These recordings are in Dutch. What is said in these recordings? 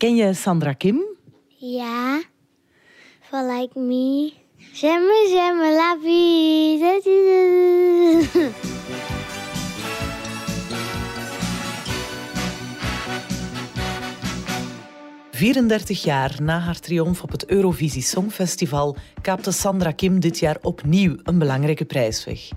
Ken je Sandra Kim? Ja. For like me. J'aime, j'aime la vie. 34 jaar na haar triomf op het Eurovisie Songfestival kaapte Sandra Kim dit jaar opnieuw een belangrijke prijs weg.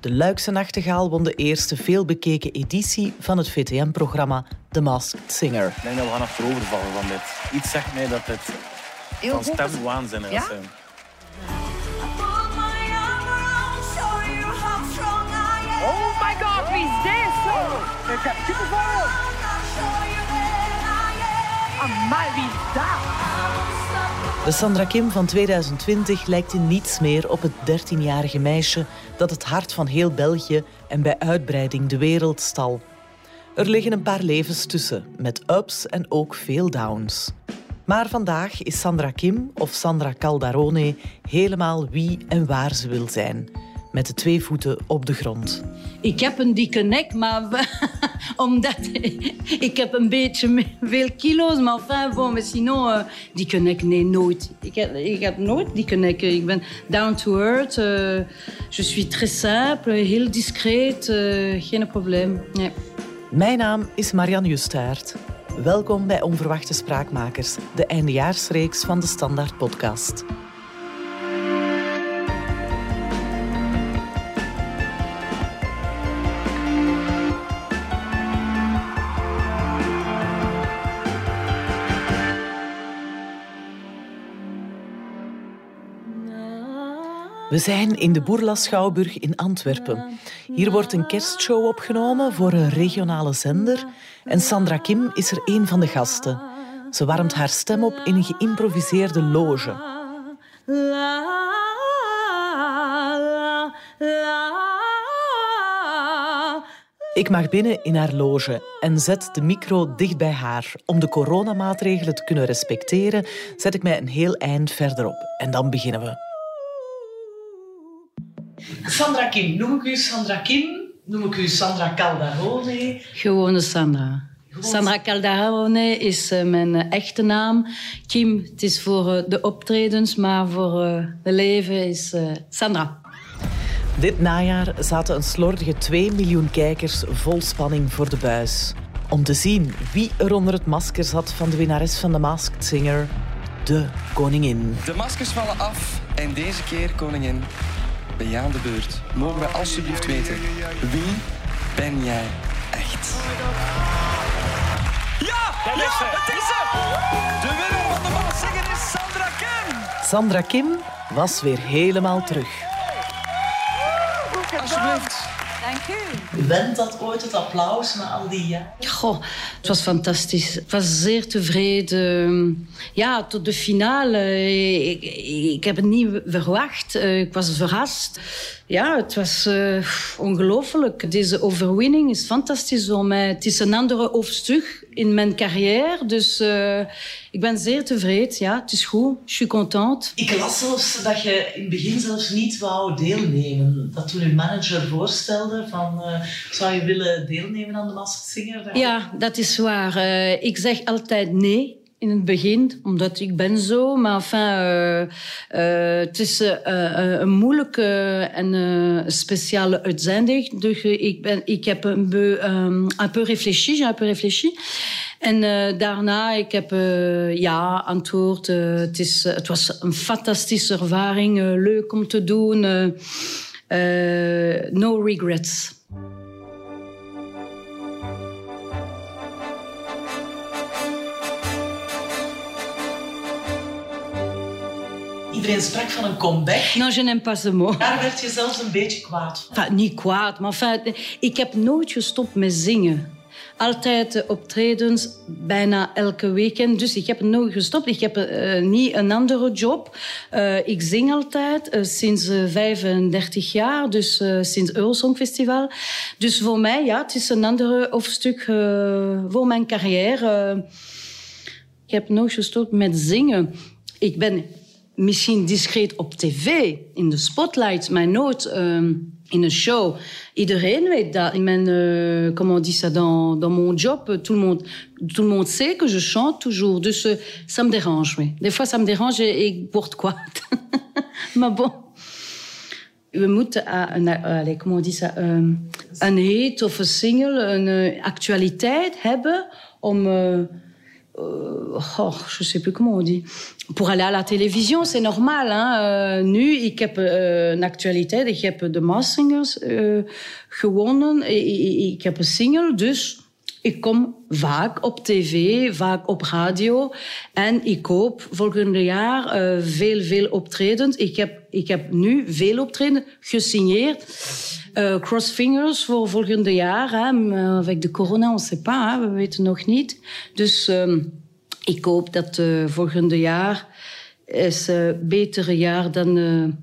De Luikse Nachtegaal won de eerste veelbekeken editie van het VTM-programma The Masked Singer. Ik denk dat we gaan achterovervallen van dit. Iets zegt mij dat het van stemwaanzinnig Ja? is. zijn. Oh my god, wie is dit? Oh, ik heb kippenvel. Amai, wie is dat? De Sandra Kim van 2020 lijkt in niets meer op het 13-jarige meisje dat het hart van heel België en bij uitbreiding de wereld stal. Er liggen een paar levens tussen, met ups en ook veel downs. Maar vandaag is Sandra Kim, of Sandra Caldarone, helemaal wie en waar ze wil zijn. Met de twee voeten op de grond. Ik heb een dikke nek, maar omdat ik heb een beetje veel kilo's, maar enfin, bon, mais sinon, eh, dikke nek, nee, nooit. Ik heb, ik heb nooit dikke nek. Ik ben down to earth, eh, je suis très simple, heel discreet, eh, geen probleem. Nee. Mijn naam is Marianne Justaert. Welkom bij Onverwachte Spraakmakers, de eindejaarsreeks van de Standaard Podcast. We zijn in de Boerla Schouwburg in Antwerpen. Hier wordt een kerstshow opgenomen voor een regionale zender en Sandra Kim is er een van de gasten. Ze warmt haar stem op in een geïmproviseerde loge. Ik mag binnen in haar loge en zet de micro dicht bij haar. Om de coronamaatregelen te kunnen respecteren, zet ik mij een heel eind verderop. En dan beginnen we. Sandra Kim, noem ik u Sandra Kim? Noem ik u Sandra Caldarone? Gewone Sandra. Sandra Caldarone is eh, mijn eh, echte naam. Kim, het is voor eh, de optredens, maar voor eh, het leven is eh, Sandra. Dit najaar zaten een slordige 2 miljoen kijkers vol spanning voor de buis. Om te zien wie er onder het masker zat van de winnares van de Masked Singer, de koningin. De maskers vallen af en deze keer, koningin, ben jij aan de beurt. Mogen we alsjeblieft weten, wie ben jij echt? Ja! Ja, het is ze! De winnaar van de Maskers is Sandra Kim! Sandra Kim was weer helemaal terug. Alsjeblieft. Dank u. Went dat ooit het applaus na al die jaren? Goh, het was fantastisch. Ik was zeer tevreden. Ja, tot de finale. Ik, ik heb het niet verwacht. Eh, Ik was verrast. Ja, het was eh, ongelooflijk. Deze overwinning is fantastisch voor mij. Het is een andere hoofdstuk in mijn carrière. Dus eh, ik ben zeer tevreden. Ja, het is goed. Je suis contente. Ik las zelfs dat je in het begin zelfs niet wou deelnemen. Dat toen uw manager voorstelde van... eh, zou je willen deelnemen aan de Masked Singer? Ja, dat is waar. Eh, ik zeg altijd nee in het begin, omdat ik ben zo. Maar enfin, eh, eh, het is eh, een moeilijke en speciale uitzending. Dus ik, ben, ik heb een, peu, eh, un peu réfléchi, j'ai un peu réfléchi. En daarna, ik heb ja antwoord. het, is, het was een fantastische ervaring, leuk om te doen. no regrets. Iedereen sprak van een comeback. Non, je n'aime pas ce mot. Daar werd je zelfs een beetje kwaad van. Enfin, niet kwaad, maar enfin, ik heb nooit gestopt met zingen. Altijd optredens, bijna elke weekend. Dus ik heb nooit gestopt. Ik heb eh, niet een andere job. Eh, ik zing altijd eh, sinds eh, 35 jaar, dus sinds Eurosongfestival. Dus voor mij, ja, het is een ander hoofdstuk voor mijn carrière. Ik heb nooit gestopt met zingen. Ik ben misschien discreet op tv, in de spotlight, maar nooit ehm, in een show. Iedereen weet dat. In mijn, uh, comment on dit ça, dans, dans mon job, tout le, monde, tout le monde sait que je chante toujours. Dus uh, ça me dérange, oui. Des fois, ça me dérange et ik word maar bon. We moeten uh, een, allez, comment on dit ça, um, een hit of een single, een actualiteit hebben om... oh, je sais plus comment on dit. Pour aller à la télévision, c'est normal. Hein? Uh, nu, ik heb uh, een actualiteit. Ik heb de Maas Singers gewonnen. Ik, ik, heb een single, dus ik kom vaak op tv, vaak op radio. En ik hoop volgende jaar veel, veel optredens. Ik heb, ik heb nu veel optredens gesigneerd. Uh, crossfingers voor volgende jaar. Hè. Avec de corona, on sait pas. Hè. We weten nog niet. Dus um, ik hoop dat uh, volgende jaar is een betere jaar dan,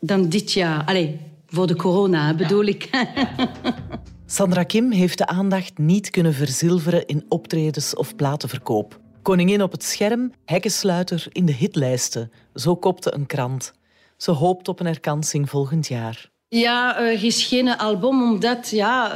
dan dit jaar. Allee, voor de corona bedoel ja. ik. Sandra Kim heeft de aandacht niet kunnen verzilveren in optredens of platenverkoop. Koningin op het scherm, hekkensluiter in de hitlijsten. Zo kopte een krant. Ze hoopt op een herkansing volgend jaar. Ja, er is geen album, omdat ja,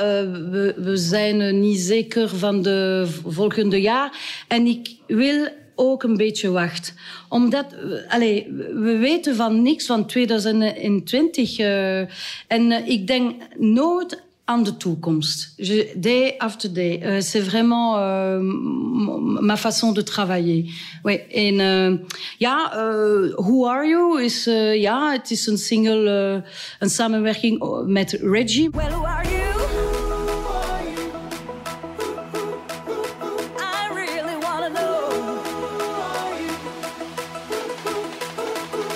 we, we zijn niet zeker van de volgende jaar. En ik wil ook een beetje wachten. Omdat, allez, we weten van niks van 2020. Uh, en ik denk nooit aan de toekomst. Je, day after day. Uh, c'est vraiment uh, ma façon de travailler. Ouais. En uh, ja, Who Are You is, ja, het is een single, een samenwerking met Reggie. Well, who are you?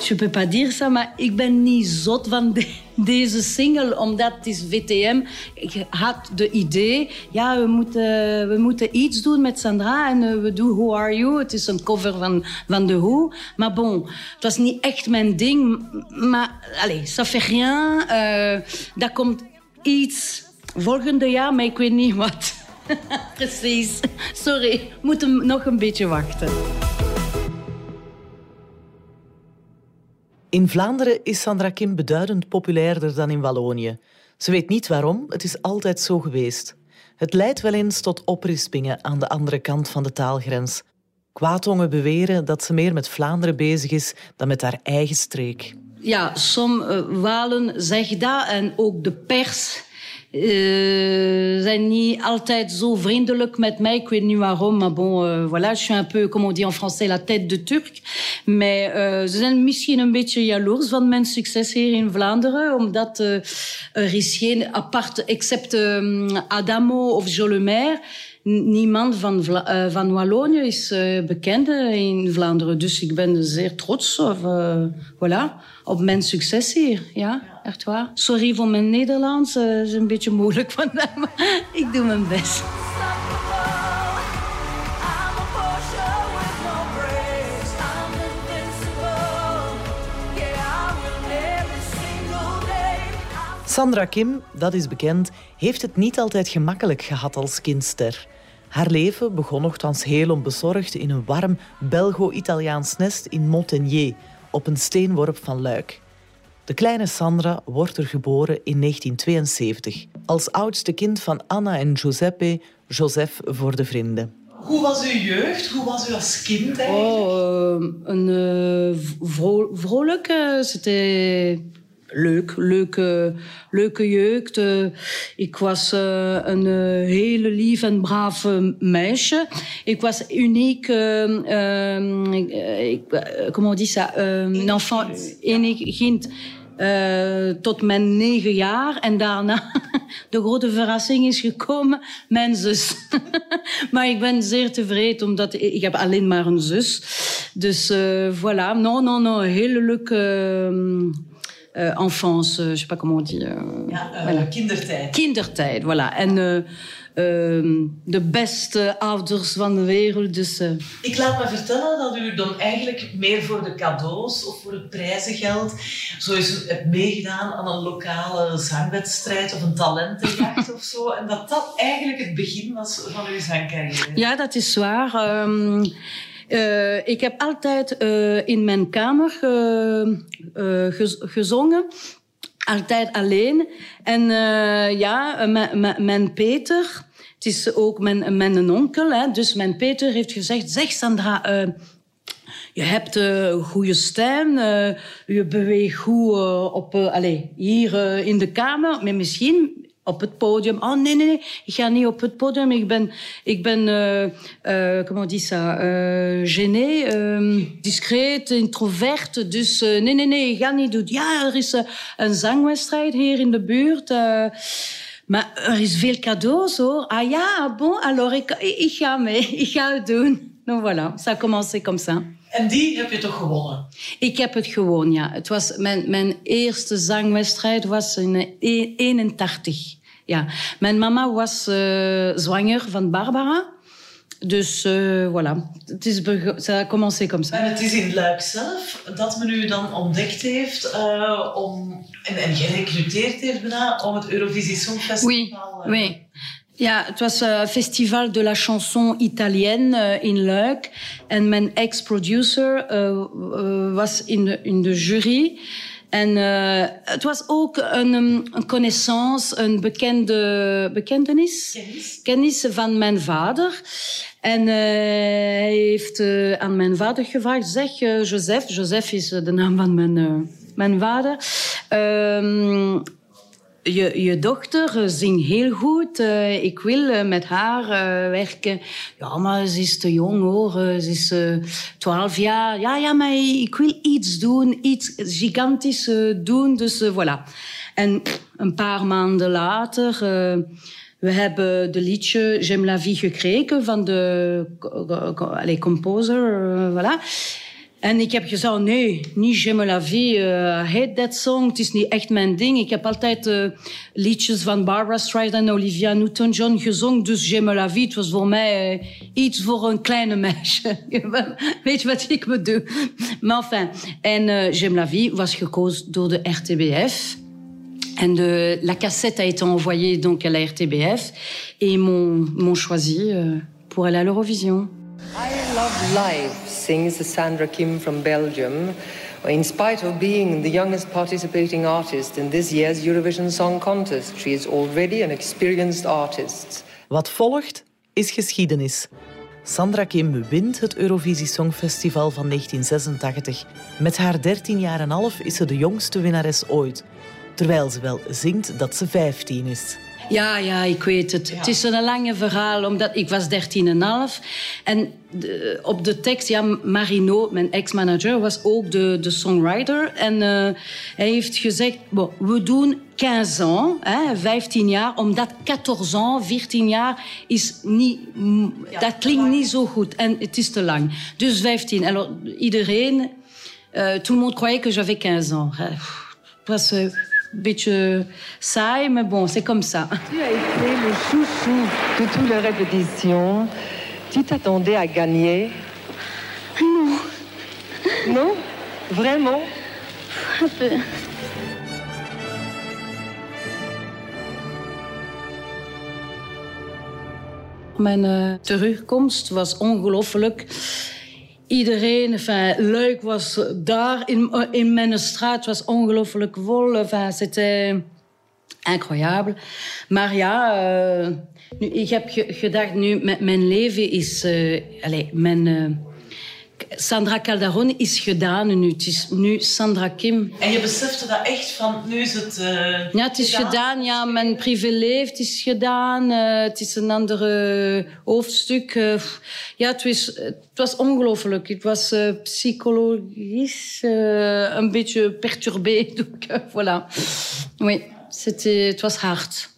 Je peux dire ça, maar ik ben niet zot van de, deze single, omdat het is VTM. Ik had de idee, ja, we moeten, we moeten iets doen met Sandra en uh, we doen Who Are You? Het is een cover van, van The Who. Maar bon, het was niet echt mijn ding. Maar, allez, ça fait rien. Uh, dat komt iets volgende jaar, maar ik weet niet wat. Precies. Sorry, moeten nog een beetje wachten. In Vlaanderen is Sandra Kim beduidend populairder dan in Wallonië. Ze weet niet waarom, het is altijd zo geweest. Het leidt wel eens tot oprispingen aan de andere kant van de taalgrens. Kwaadongen beweren dat ze meer met Vlaanderen bezig is dan met haar eigen streek. Ja, sommige Walen zeggen dat en ook de pers uh, zijn niet altijd zo vriendelijk met mij. Ik weet niet waarom, maar bon, uh, voilà, je suis un peu, comme on dit en français, la tête de Turk. Maar uh, ze zijn misschien een beetje jaloers van mijn succes hier in Vlaanderen, omdat er is geen apart, except Adamo of Jolemaire, niemand van, Vla uh, van Wallonië is uh, bekend in Vlaanderen. Dus ik ben zeer trots op, voilà, op mijn succes hier. Ja echt waar. Sorry voor mijn Nederlands, uh, is een beetje moeilijk vandaag, maar ik doe mijn best. Sandra Kim, dat is bekend, heeft het niet altijd gemakkelijk gehad als kindster. Haar leven begon nogthans heel onbezorgd in een warm Belgo-Italiaans nest in Montagnier, op een steenworp van Luik. De kleine Sandra wordt er geboren in 1972, als oudste kind van Anna en Giuseppe, Joseph voor de vrienden. Hoe was uw jeugd? Hoe was u als kind eigenlijk? Oh, een uh, vro vrolijke. C'était leuk, leuke, leuke jeugd. Uh, ik was uh, een uh, hele lief en braaf meisje. Ik was uniek, ik, comment on dit ça, een enfant, enig kind. Uh, tot mijn negen jaar. En daarna, de grote verrassing is gekomen, mijn zus. maar ik ben zeer tevreden, omdat ik heb alleen maar een zus. Dus uh, voilà. Non, non, non. Hele leuke... Uh, enfance, je sais pas comment on dit. ja, voilà. kindertijd. Kindertijd, voilà. En de beste ouders van de wereld. Dus, uh... Ik laat me vertellen dat u dan eigenlijk meer voor de cadeaus of voor het prijzengeld zo eens hebt meegedaan aan een lokale zangwedstrijd of een talentenjacht of zo. En dat dat eigenlijk het begin was van uw zangcarrière. Ja, dat is waar. Um, Uh, ik heb altijd uh, in mijn kamer uh, gezongen. Altijd alleen. En ja, mijn Peter, het is ook mijn, mijn onkel. Hè, dus mijn Peter heeft gezegd, zeg Sandra... je hebt een goede stem, je beweegt goed op, allez, hier in de kamer, maar misschien op het podium. Oh nee, nee, nee, ik ga niet op het podium. Ik ben, ik ben uh, uh, comment dit ça, uh, gêné, discreet, introvert. Dus nee, nee, nee, ik ga niet doen. Ja, er is een zangwedstrijd hier in de buurt. maar er is veel cadeaus hoor. Ah ja, bon, alors ik, ik ga mee. Ik ga het doen. Donc voilà, ça a commencé comme ça. En die heb je toch gewonnen? Ik heb het gewonnen, ja. Het was mijn, mijn eerste zangwedstrijd was in 81. Ja. Mijn mama was uh, zwanger van Barbara. Dus uh, voilà, het is ça commencé comme ça. En het is in Luik zelf dat men u dan ontdekt heeft uh, om, en, en gerecruiteerd heeft bijna om het Eurovisie Songfestival... Oui, oui. Ja, het was een festival de la chanson italienne uh, in Luik. En mijn ex-producer uh, uh, was in de, in de jury. En het was ook een, een connaissance, een bekende bekentenis, kennis, kennis van mijn vader. En hij heeft aan mijn vader gevraagd, zeg Joseph, Joseph is de naam van mijn, mijn vader... Je, je dochter zingt heel goed. Uh, ik wil uh, met haar uh, werken. Ja, maar ze is te jong hoor. ze is twaalf jaar. Ja, ja, maar ik wil iets doen. Iets gigantisch doen. Dus voilà. En een paar maanden later... we hebben de liedje J'aime la vie gekregen van de composer. voilà. En ik heb gezegd, nee, niet J'aime la vie, uh, hate that song, het is niet echt mijn ding. Ik heb altijd uh, liedjes van Barbara Streisand en Olivia Newton-John gezongen, dus J'aime la vie, het was voor mij uh, iets voor een kleine meisje. Weet je wat ik bedoel? Maar enfin, en J'aime la vie was gekozen door de RTBF. En de, cassette a été envoyée donc à la RTBF et ils m'ont choisi pour aller à l'Eurovision. I love live, sings Sandra Kim from Belgium, in spite of being the youngest participating artist in this year's Eurovision Song Contest. She is already an experienced artist. Wat volgt is geschiedenis. Sandra Kim wint het Eurovisie Songfestival van 1986. Met haar 13 jaar en half is ze de jongste winnares ooit. Terwijl ze wel zingt dat ze 15 is. Ja, ja, ik weet het. Het is een lange verhaal, omdat ik was 13,5. En de, op de tekst, ja, Marino, mijn ex-manager, was ook de, de songwriter. En uh, hij heeft gezegd, bon, we doen 15 ans, hè, 15 jaar, omdat 14 ans, 14 jaar, is niet, ja, dat klinkt niet zo goed. En het is te lang. Dus 15. Alors, iedereen, uh, tout le monde croyait que j'avais 15 ans. Het was... Uh, beetje saai, mais bon, c'est comme ça. Tu as été le chouchou de toutes les répétitions. Tu t'attendais à gagner Non. Non? Vraiment? Un peu. Mijn uh, terugkomst was ongelooflijk. Iedereen, enfin, Luik was daar in, in mijn straat, was ongelooflijk vol. Enfin, c'était incroyable. Maar ja, uh, nu, ik heb gedacht, nu, mijn leven is... Uh, allez, mijn... Sandra Calderon is gedaan nu. Het is nu Sandra Kim. En je besefte dat echt van, nu is het uh, Ja, het is gedaan. gedaan. Ja, mijn privéleven is gedaan. Uh, het is een ander hoofdstuk. Uh, ja, het was, het was ongelooflijk. Het was psychologisch een beetje perturbé. Donc, voilà. Oui, het was hard.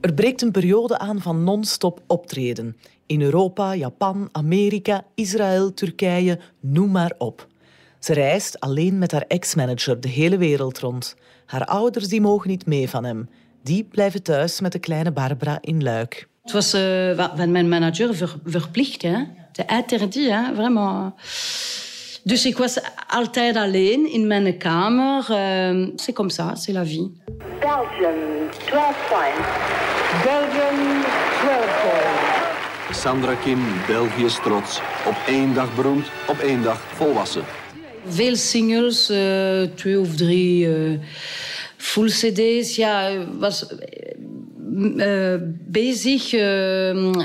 Er breekt een periode aan van non-stop optreden. In Europa, Japan, Amerika, Israël, Turkije, noem maar op. Ze reist alleen met haar ex-manager de hele wereld rond. Haar ouders die mogen niet mee van hem. Die blijven thuis met de kleine Barbara in Luik. Het was uh, van mijn manager ver, verplicht. Hè? De interdit, hè? vraiment. Dus ik was altijd alleen in mijn kamer. Uh, c'est comme ça, c'est la vie. Belgium, 12 points. Belgium, 12 points. Sandra Kim, België's trots. Op één dag beroemd, op één dag volwassen. Veel singles, uh, twee of drie uh, full cd's. Ja, was uh, bezig,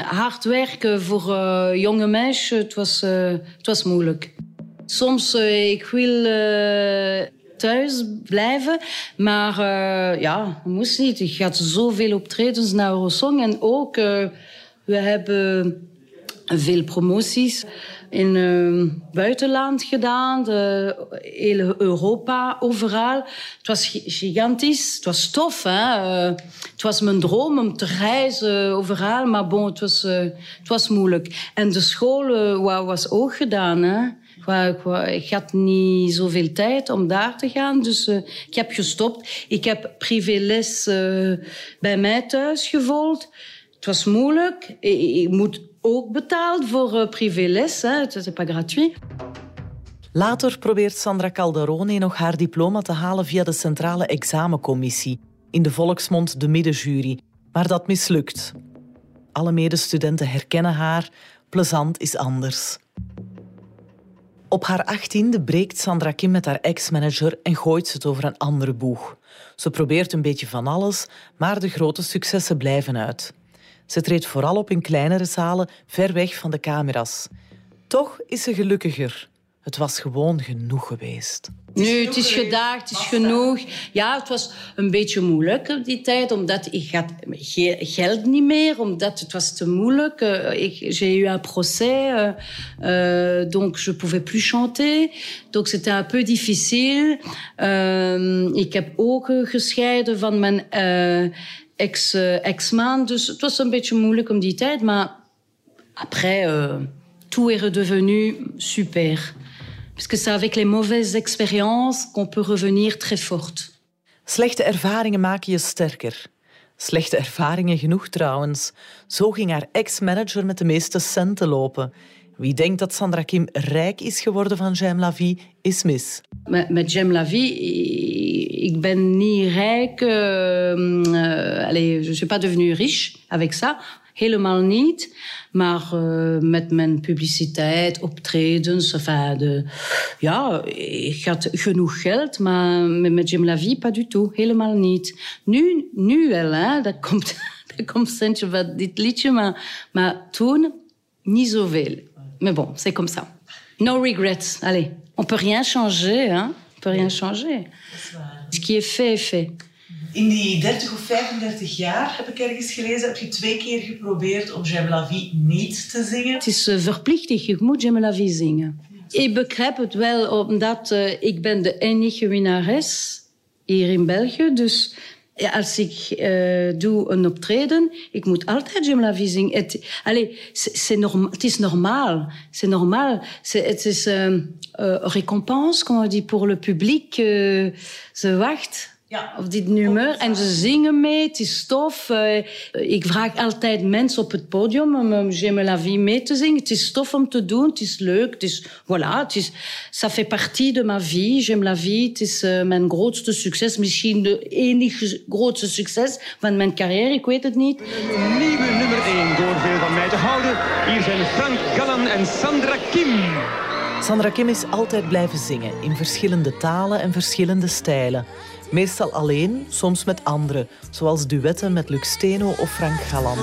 hard werken voor jonge meisjes. Het was, het was moeilijk. Soms, ik wil thuis blijven. Maar ja, moest niet. Ik had zoveel optredens naar Eurosong. En ook, we hebben veel promoties in het uh, buitenland gedaan. De, hele Europa, overal. Het was gigantisch. Het was tof. Hè? het was mijn droom om te reizen overal. Maar bon, het was, het was moeilijk. En de school was ook gedaan. Hè? Ik had niet zoveel tijd om daar te gaan, dus ik heb gestopt. Ik heb privéles bij mij thuis gevolgd. Het was moeilijk. Ik, moet ook betaald voor uh, privéles. Het is pas gratuit. Later probeert Sandra Calderone nog haar diploma te halen via de Centrale Examencommissie, in de volksmond de middenjury. Maar dat mislukt. Alle medestudenten herkennen haar. Plezant is anders. Op haar achttiende breekt Sandra Kim met haar ex-manager en gooit ze het over een andere boeg. Ze probeert een beetje van alles, maar de grote successen blijven uit. Ze treedt vooral op in kleinere zalen, ver weg van de camera's. Toch is ze gelukkiger. Het was gewoon genoeg geweest. Nu, het is gedaan, het is genoeg. Ja, het was een beetje moeilijk op die tijd, omdat ik had geld niet meer, omdat het was te moeilijk. Uh, J'ai eu un procès, uh, uh, donc je pouvais plus chanter. Donc c'était un peu difficile. Uh, ik heb ook gescheiden van mijn ex, ex-man, dus het was een beetje moeilijk om die tijd. Maar après, tout est redevenu super. Parce que c'est avec les mauvaises expériences qu'on peut revenir très forte. Slechte ervaringen maken je sterker. Slechte ervaringen genoeg trouwens. Zo ging haar ex-manager met de meeste centen lopen. Wie denkt dat Sandra Kim rijk is geworden van J'aime la vie, is mis. Met, met la vie, ik ben niet rijk. Uh, uh, allez, je suis pas devenue riche avec ça. Helemaal niet. Maar uh, met mijn publiciteit, optredens, de, ja, ik had genoeg geld, maar met, Jim Lavie pas du tout. Helemaal niet. Nu, nu wel. Dat komt, dat komt centje van dit liedje, maar, maar toen niet zoveel. Mais bon, c'est comme ça. No regrets. Allez, on peut rien changer, hein. On peut rien changer. Ce qui est fait, est fait. In die 30 of 35 jaar, heb ik ergens gelezen, heb je twee keer geprobeerd om J'aime la vie niet te zingen. Het is uh, verplicht, je moet J'aime la vie zingen. Ik begrijp het wel, omdat uh, ik ben de enige winnares hier in België. Dus als ik uh, doe een optreden, ik moet altijd J'aime la vie zingen. Het, allez, c'est norm, het is normaal. C'est normaal. Het is een récompense, comment on dit, pour le public. ze wacht ja. Of dit nummer. En ze zingen mee, het is tof. Uh, ik vraag altijd mensen op het podium om um, J'aime la vie mee te zingen. Het is tof om te doen, het is leuk. Het is, voilà, het is, ça fait partie de ma vie. J'aime la vie, het is uh, mijn grootste succes. Misschien de enige grootste succes van mijn carrière, ik weet het niet. Een nieuwe nummer 1 door veel van mij te houden. Hier zijn Frank Gallan en Sandra Kim. Sandra Kim is altijd blijven zingen, in verschillende talen en verschillende stijlen. Meestal alleen, soms met anderen, zoals duetten met Luc Steno of Frank Galan.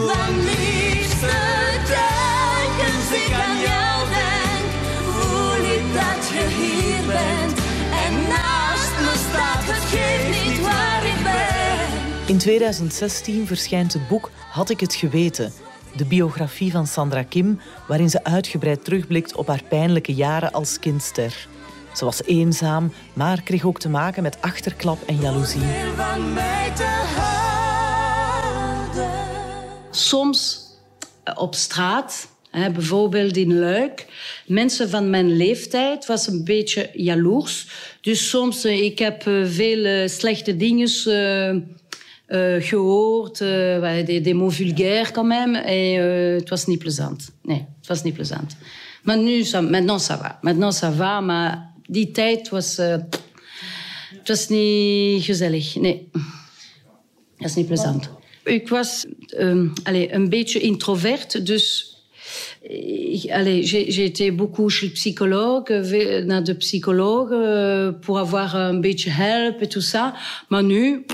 In 2016 verschijnt het boek Had ik het geweten, de biografie van Sandra Kim, waarin ze uitgebreid terugblikt op haar pijnlijke jaren als kindster. Ze was eenzaam, maar kreeg ook te maken met achterklap en jaloezie. Soms eh, op straat, bijvoorbeeld in Luik, mensen van mijn leeftijd was een beetje jaloers. Dus soms, uh, ik heb uh, veel slechte dingen uh, gehoord, des, des mots vulgaires quand même. En het was niet plezant. Nee, het was niet plezant. Maar nu, ça, maintenant ça va. Maintenant ça va, maar die tijd was, uh, het was niet gezellig. Nee, dat is niet plezant. Ik was um, allez, een beetje introvert, dus allez, j'ai été beaucoup chez le psychologue, naar de psycholoog, pour avoir un beetje help et tout ça. Maar nu,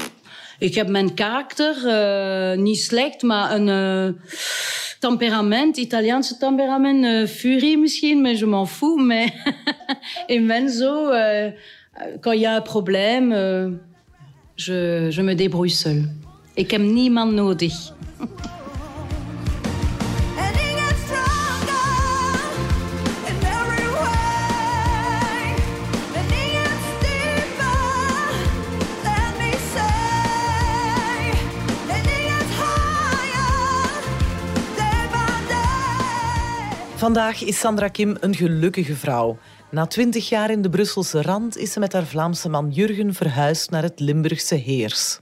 ik heb mijn karakter, uh, niet slecht, maar een uh, temperament, Italiaanse temperament, uh, furie misschien, mais je m'en fous. Mais ik ben zo, quand il y a un problème, je, je me débrouille seul. Ik heb niemand nodig. Vandaag is Sandra Kim een gelukkige vrouw. Na twintig jaar in de Brusselse rand is ze met haar Vlaamse man Jurgen verhuisd naar het Limburgse Heers.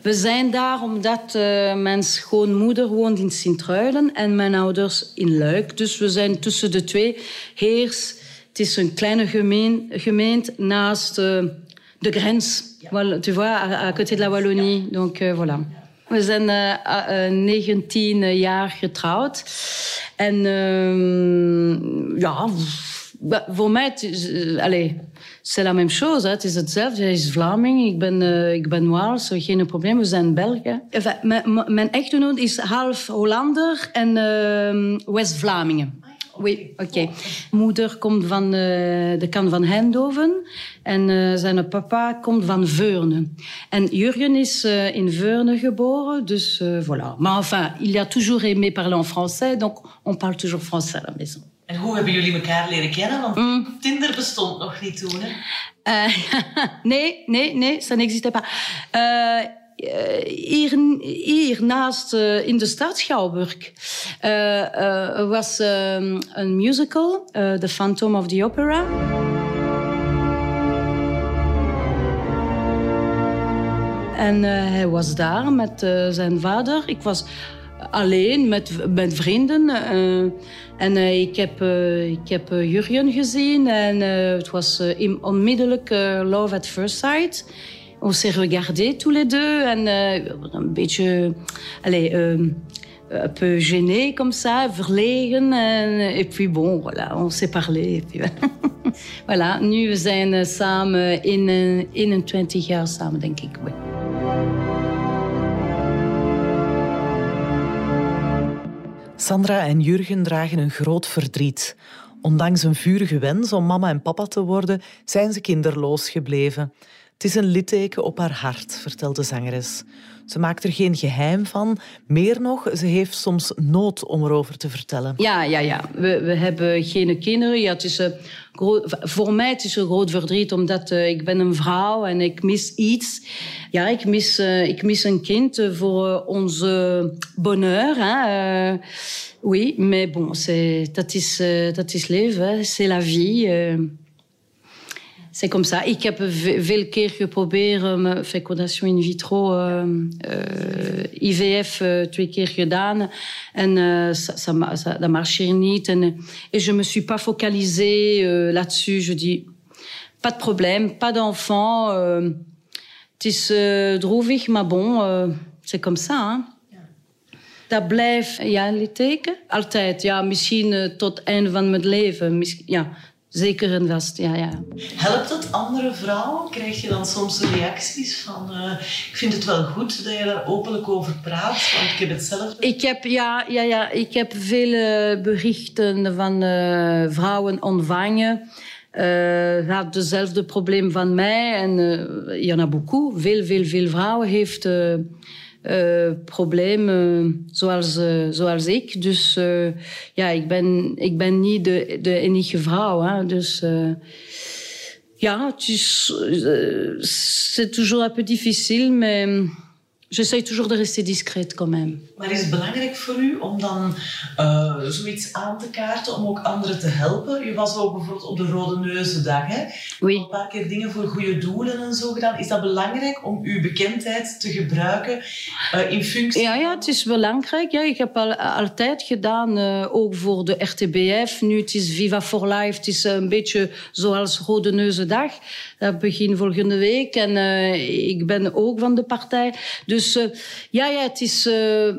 We zijn daar omdat uh, mijn schoonmoeder woont in Sint-Truiden en mijn ouders in Luik. Dus we zijn tussen de twee. Heers, het is een kleine gemeen, gemeente naast uh, de grens. Ja. Tu vois, à, à, côté de la Wallonie. Donc uh, voilà. We zijn uh, 19 jaar getrouwd. En uh, ja, voor mij, allez, c'est la même chose. Het is hetzelfde. Hij is Vlaming, ik ben, uh, ik ben Waals, geen probleem. We zijn Belgen. Enfin, mijn, mijn echtgenoot is half Hollander en uh, West-Vlamingen. Oui, oké. Okay. Moeder komt van uh, de kant van Hendoven en uh, zijn papa komt van Veurne. En Jurgen is uh, in Veurne geboren, dus voilà. Maar enfin, il a toujours aimé parler en français, donc on parle toujours français à la maison. En hoe hebben jullie elkaar leren kennen? Want mm. Tinder bestond nog niet toen, hè? nee, nee, nee, ça n'existait pas. Hier, hier naast uh, in de stad Schouwburg uh, uh, was um, een musical, The Phantom of the Opera. En hij was daar met zijn vader. Ik was alleen met, met vrienden. en ik heb, ik heb Jurgen gezien en het was onmiddellijk love at first sight. On s'est regardés tous les deux, en, uh, een beetje, allez, uh, un peu gêné comme ça, verlegen. En, et puis bon, voilà, on s'est parlé. Et puis, voilà, nu we zijn samen in, 21 jaar samen, denk ik. Sandra en Jurgen dragen een groot verdriet. Ondanks een vurige wens om mama en papa te worden, zijn ze kinderloos gebleven. Het is een litteken op haar hart, vertelt de zangeres. Ze maakt er geen geheim van. Meer nog, ze heeft soms nood om erover te vertellen. Ja, ja, ja. We, we hebben geen kinderen. Ja, het is, uh, voor mij het is een groot verdriet, omdat uh, ik ben een vrouw en ik mis iets. Ja, ik mis, uh, ik mis een kind voor onze bonheur. Hè. oui, mais bon, dat is, dat is leven, c'est la vie. C'est comme ça. Ik heb veel keer geprobeerd um, fecondation in vitro, uh, uh, IVF uh, twee keer gedaan. En ça, ça, ça, dat et je me suis pas focalisée là-dessus. Je dis, pas de problème, pas d'enfant. het is droevig, bon, c'est comme ça. Hein. Dat blijft, ja, litteken. Altijd, ja, misschien tot einde van mijn leven. Ja, Zeker en vast, ja, ja. Helpt het andere vrouwen? Krijg je dan soms reacties van... Uh, ik vind het wel goed dat je daar openlijk over praat, want ik heb hetzelfde. Ik heb, ja, ja, ja, ik heb vele berichten van uh, vrouwen ontvangen. Uh, had dezelfde probleem van mij. En uh, il y en a beaucoup. Veel, veel, veel vrouwen heeft... Uh, problemen zoals, uh, zoals ik. Dus ja, ik ben, ik ben niet de, de enige vrouw. Hè. Dus ja, het is c'est toujours un peu difficile, mais J'essaie toujours de rester discrète quand même. Maar is het belangrijk voor u om dan uh, zoiets aan te kaarten, om ook anderen te helpen? U was ook bijvoorbeeld op de Rode Neuzendag, hè? Oui. Een paar keer dingen voor goede doelen en zo gedaan. Is dat belangrijk om uw bekendheid te gebruiken uh, in functie? Ja, ja, het is belangrijk. Ja, ik heb al, altijd gedaan, uh, ook voor de RTBF. Nu het is Viva for Life. Het is een beetje zoals Rode Neuzendag. Dat begin volgende week. En ik ben ook van de partij. Dus Dus uh, ja, ja, het is... Uh,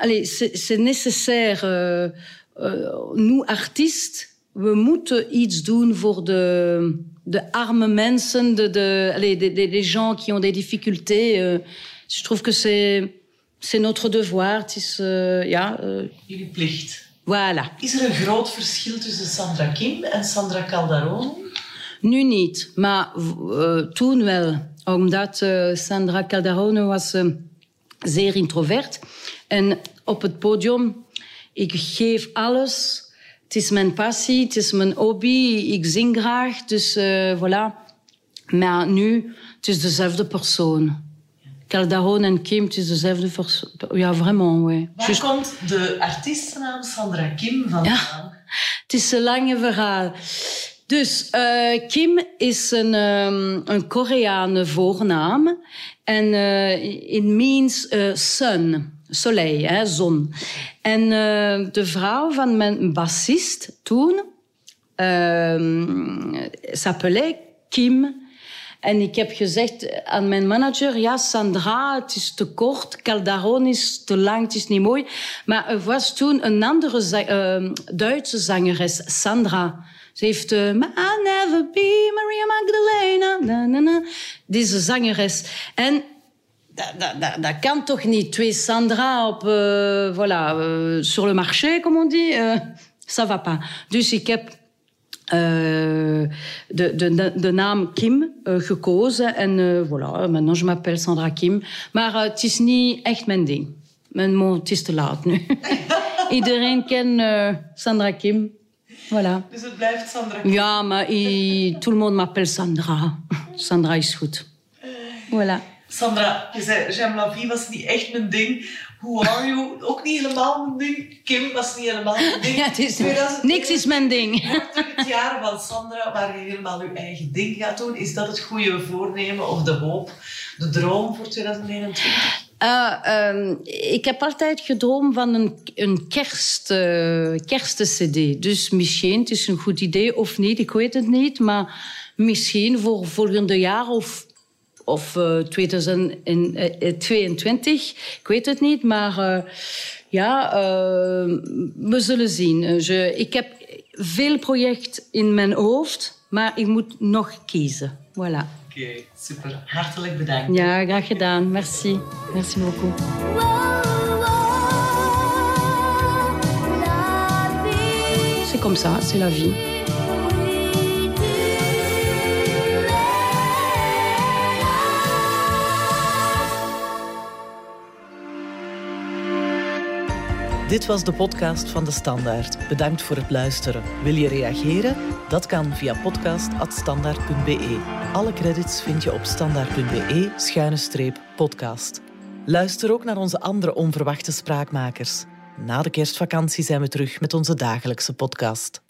allez, c'est nécessaire uh, nu artiest, we moeten iets doen voor de, de arme mensen, de, de, allez, de, de, de gens qui ont des difficultés. Je trouve que c'est, c'est notre devoir. Het is, ja... Jullie plicht. Voilà. Is er een groot verschil tussen Sandra Kim en Sandra Calderone? Nu niet, maar uh, toen wel. Omdat uh, Sandra Calderone was uh, zeer introvert. En op het podium, ik geef alles. Het is mijn passie, het is mijn hobby. Ik zing graag, dus voilà. Maar nu, het is dezelfde persoon. Calderone en Kim, het is dezelfde persoon. Ja, vraiment, oui. Waar Just... komt de artiestennaam Sandra Kim vandaan? Ja, het is een lange verhaal. Dus uh, Kim is een, um, een Koreaanse voornaam. En uh, it means uh, sun, soleil, hè, zon. En de vrouw van mijn bassist toen s'appelait Kim. En ik heb gezegd aan mijn manager, ja, Sandra, het is te kort, Calderon is te lang, het is niet mooi. Maar er was toen een andere Duitse zangeres, Sandra. Ze heeft uh, I'll never be Maria Magdalena. Na, na, na. Deze zangeres. En dat, dat, dat, kan toch niet? Twee Sandra op, uh, voilà, uh, sur le marché, comme on dit. Uh, ça va pas. Dus ik heb de, de, de, naam Kim gekozen. En voilà, maintenant je m'appelle Sandra Kim. Maar het is niet echt mijn ding. Mijn mond, is te laat nu. Iedereen kent Sandra Kim. Voilà. Dus het blijft Sandra? Ja, maar i, tout le monde m'appelle Sandra. Sandra is goed. Voilà. Sandra, je zei, J'aime la vie was niet echt mijn ding. Who are you? Ook niet helemaal mijn ding. Kim was niet helemaal mijn ding. Ja, het is, niks is mijn ding. Het jaar van Sandra, waar je helemaal je eigen ding gaat doen. Is dat het goede voornemen of de hoop, de droom voor 2021? Uh, um, ik heb altijd gedroomd van een, een kerst, kerstcd. Dus misschien, het is een goed idee of niet, ik weet het niet. Maar misschien voor volgende jaar of, of uh, 2022. Ik weet het niet, maar ja, we zullen zien. Ik heb veel projecten in mijn hoofd, maar ik moet nog kiezen. Voilà. Oké, super. Hartelijk bedankt. Ja, graag gedaan. Merci. Merci beaucoup. C'est comme ça, c'est la vie. Dit was de podcast van De Standaard. Bedankt voor het luisteren. Wil je reageren? Dat kan via podcast.standaard.be. Alle credits vind je op standaard.be-podcast. Luister ook naar onze andere onverwachte spraakmakers. Na de kerstvakantie zijn we terug met onze dagelijkse podcast.